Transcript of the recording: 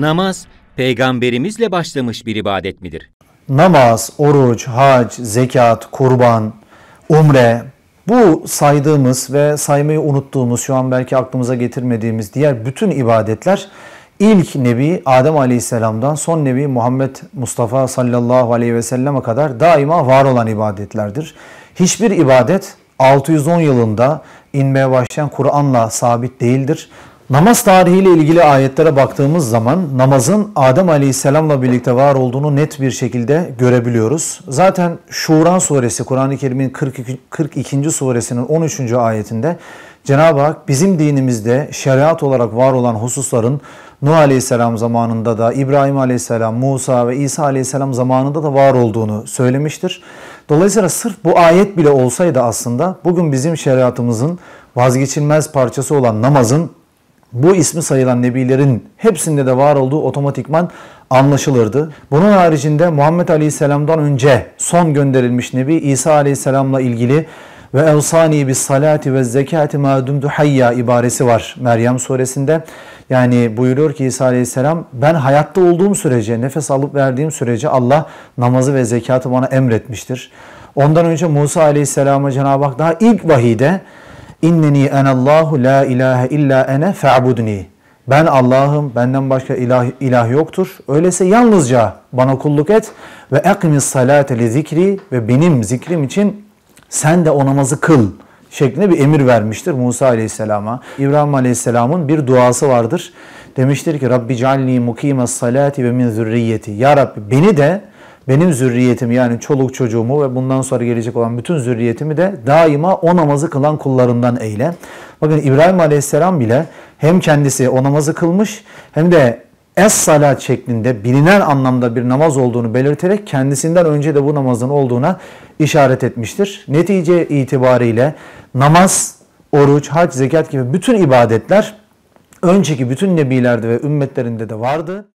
Namaz, peygamberimizle başlamış bir ibadet midir? Namaz, oruç, hac, zekat, kurban, umre bu saydığımız ve saymayı unuttuğumuz şu an belki aklımıza getirmediğimiz diğer bütün ibadetler ilk Nebi Adem Aleyhisselam'dan son Nebi Muhammed Mustafa sallallahu aleyhi ve selleme kadar daima var olan ibadetlerdir. Hiçbir ibadet 610 yılında inmeye başlayan Kur'an'la sabit değildir. Namaz tarihiyle ilgili ayetlere baktığımız zaman namazın Adem Aleyhisselam'la birlikte var olduğunu net bir şekilde görebiliyoruz. Zaten Şura suresi Kur'an-ı Kerim'in 42. 42. suresinin 13. ayetinde Cenab-ı Hak bizim dinimizde şeriat olarak var olan hususların Nuh Aleyhisselam zamanında da İbrahim Aleyhisselam, Musa ve İsa Aleyhisselam zamanında da var olduğunu söylemiştir. Dolayısıyla sırf bu ayet bile olsaydı aslında bugün bizim şeriatımızın vazgeçilmez parçası olan namazın bu ismi sayılan nebilerin hepsinde de var olduğu otomatikman anlaşılırdı. Bunun haricinde Muhammed Aleyhisselam'dan önce son gönderilmiş Nebi İsa Aleyhisselam'la ilgili ve evsani bis salati ve zekati ma dumtu hayya ibaresi var Meryem suresinde. Yani buyuruyor ki İsa Aleyhisselam ben hayatta olduğum sürece, nefes alıp verdiğim sürece Allah namazı ve zekatı bana emretmiştir. Ondan önce Musa Aleyhisselam'a Cenab-ı Hak daha ilk vahide İnneni enallahu la ilahe illa ene fe'budni. Ben Allah'ım, benden başka ilah, ilah yoktur. Öyleyse yalnızca bana kulluk et ve ekmis salate li zikri ve benim zikrim için sen de o namazı kıl şeklinde bir emir vermiştir Musa Aleyhisselam'a. İbrahim Aleyhisselam'ın bir duası vardır. Demiştir ki Rabbi cealni mukimes salati ve min zürriyeti. Ya Rabbi beni de benim zürriyetim yani çoluk çocuğumu ve bundan sonra gelecek olan bütün zürriyetimi de daima o namazı kılan kullarından eyle. Bakın İbrahim Aleyhisselam bile hem kendisi o namazı kılmış hem de es salat şeklinde bilinen anlamda bir namaz olduğunu belirterek kendisinden önce de bu namazın olduğuna işaret etmiştir. Netice itibariyle namaz, oruç, hac, zekat gibi bütün ibadetler önceki bütün nebilerde ve ümmetlerinde de vardı.